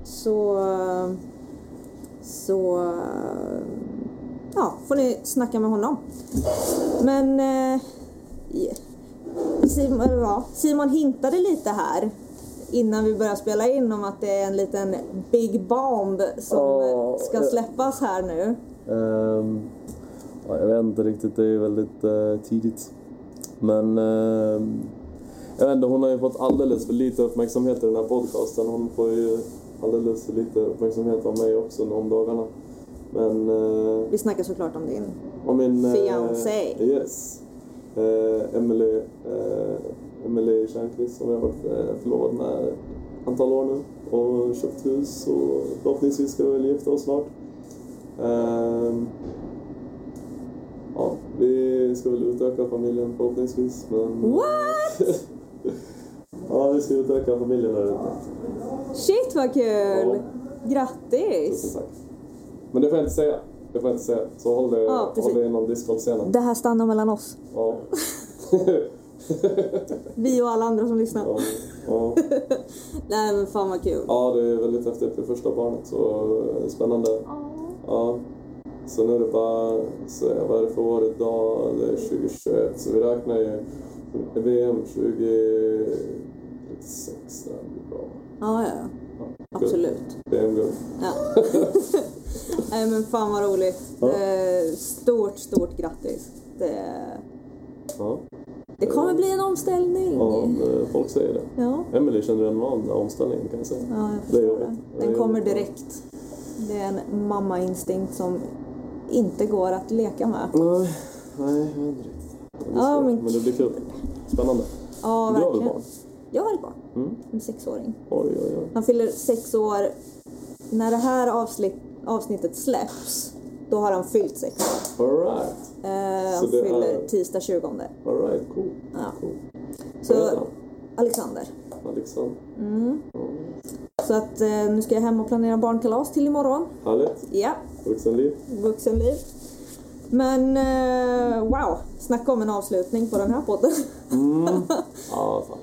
Så, så ja, får ni snacka med honom. Men eh, Simon, ja, Simon hintade lite här innan vi började spela in om att det är en liten Big Bomb som Ja, ska släppas här nu. Ehm, ja, jag vet inte riktigt, det är väldigt eh, tidigt. Men ehm, jag vet inte, hon har ju fått alldeles för lite uppmärksamhet i den här podcasten. Hon får ju alldeles för lite uppmärksamhet av mig också om dagarna. Men eh, Vi snackar såklart om din. om min... eh, Fiancé. Yes. Eh, Emily, eh, Emily Tjärnqvist som jag har varit eh, förlovad med ett antal år nu och köpt hus och förhoppningsvis ska vi väl gifta oss snart. Ehm, ja, vi ska väl utöka familjen förhoppningsvis men... What? ja, vi ska utöka familjen där ute. Shit vad kul! Ja. Grattis! tack. Men det får jag inte säga. det får jag inte säga. Så håll det, Ja, håll det inom discgolfscenen. Det här stannar mellan oss. Ja. Vi och alla andra som lyssnar. ja. Ja. Nej men fan vad kul. ja, det är väldigt häftigt för första barnet. Så eh, spännande. Ja. Så nu är det bara, så vad är det för år idag? Det är 2021. Så vi räknar ju VM 2036. Det blir bra. Ja, ja, ja. Absolut. VM-guld. Ja. Nej men fan vad roligt. Ja. Eh, Stort, stort grattis. Det, Ja. det kommer bli en omställning. ja, det- folk säger det. Ja, Emily känner den där omställningen kan jag säga. ja jag Det är jobbigt. är Den kommer direkt. Det är en mamma-instinkt som inte går att leka med. Nej, nej, jag vet inte riktigt. Men det, Ja, ska- men men det blir kul. Spännande. Ja, Du har väl verkligen. barn? Jag har ett barn. Mm. En sexåring. Oj, oj, oj. Han fyller sex år. När det här avsnitt, avsnittet släpps, då har han fyllt sex år. Alright. Eh, Så han fyller är- tisdag 20. Alright, cool. Ja. cool. Så? Alexander. Alexander. Mm. Ja. Så att eh, nu ska jag hem och planera barnkalas till imorgon. Härligt. Ja, Vuxenliv. vuxenliv. Men eh, wow, snacka om en avslutning på den här podden. Mm. Ja, fan.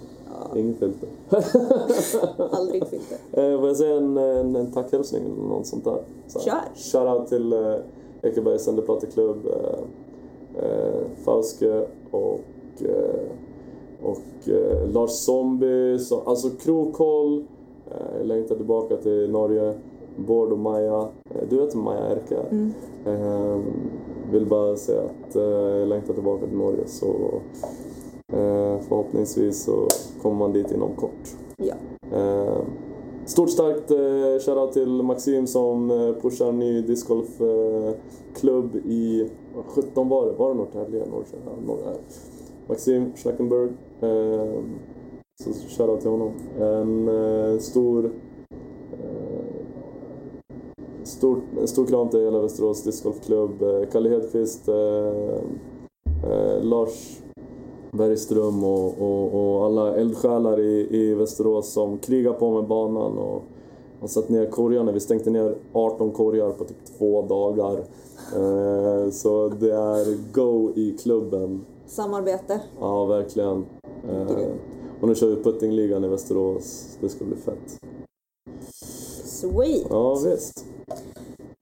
Inget filter. Aldrig filter. Eh, får jag säga en, en, en tackhälsning eller något sånt där? Så. Kör. Shoutout till eh, Ekebergs Sänderplatteklubb, eh, eh, Fauske och, eh, och eh, Lars Zombie, så, alltså Krokoll, eh, jag längtar tillbaka till Norge, Bård och Maja, eh, du heter Maja Erka. Mm. Eh, vill bara säga att eh, jag längtar tillbaka till Norge så eh, förhoppningsvis så kommer man dit inom kort. Ja. Eh, stort starkt eh, shoutout till Maxim som eh, pushar en ny discgolfklubb eh, i, vad 17 var det? Var det Norrtälje? Norrköping? Norr. Maxim Schnackenberg. Eh, så shoutout till honom. En stor Stor, stor kram till hela Västerås discgolfklubb. Eh, Kalle Hedqvist, eh, eh, Lars Bergström och, och, och alla eldsjälar i, i Västerås som krigar på med banan och har satt ner korgarna. Vi stängde ner 18 korgar på typ två dagar. Eh, så det är go i klubben. Samarbete. Ja, verkligen. Eh, och nu kör vi puttingligan i Västerås. Det ska bli fett. Sweet. Ja, visst.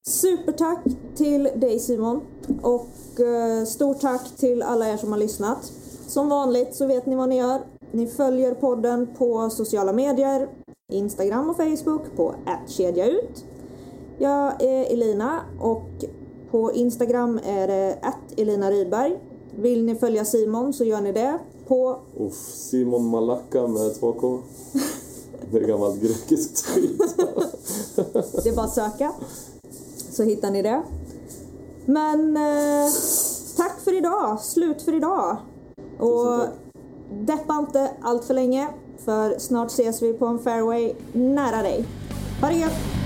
Supertack till dig Simon och eh, stort tack till alla er som har lyssnat. Som vanligt så vet ni vad ni gör. Ni följer podden på sociala medier, Instagram och Facebook på @kedjaut. Jag är Elina och på Instagram är det Elina Rydberg. Vill ni följa Simon så gör ni det på Uff, Simon Malacka med 2K. Det är gammalt grekiskt skit. Det är bara att söka. Så hittar ni det. Men eh, tack för idag. Slut för idag. Och deppa inte allt för länge. För snart ses vi på en fairway nära dig. Ha det gött!